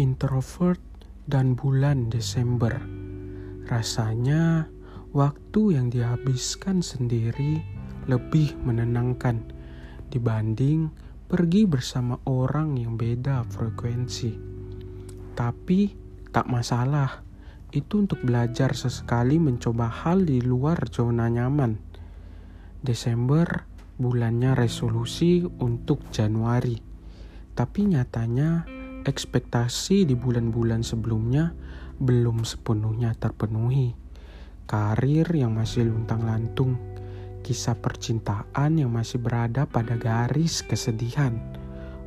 introvert dan bulan Desember. Rasanya waktu yang dihabiskan sendiri lebih menenangkan dibanding pergi bersama orang yang beda frekuensi. Tapi tak masalah, itu untuk belajar sesekali mencoba hal di luar zona nyaman. Desember bulannya resolusi untuk Januari. Tapi nyatanya ekspektasi di bulan-bulan sebelumnya belum sepenuhnya terpenuhi. Karir yang masih luntang-lantung, kisah percintaan yang masih berada pada garis kesedihan.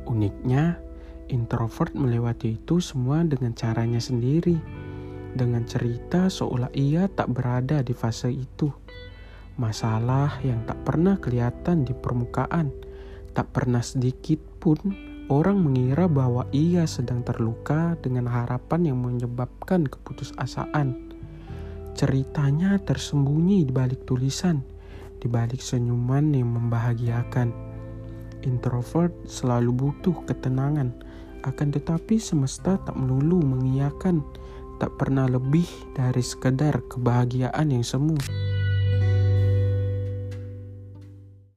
Uniknya, introvert melewati itu semua dengan caranya sendiri. Dengan cerita seolah ia tak berada di fase itu. Masalah yang tak pernah kelihatan di permukaan, tak pernah sedikit pun Orang mengira bahwa ia sedang terluka dengan harapan yang menyebabkan keputusasaan. Ceritanya tersembunyi di balik tulisan, di balik senyuman yang membahagiakan. Introvert selalu butuh ketenangan, akan tetapi semesta tak melulu mengiyakan, tak pernah lebih dari sekedar kebahagiaan yang semu.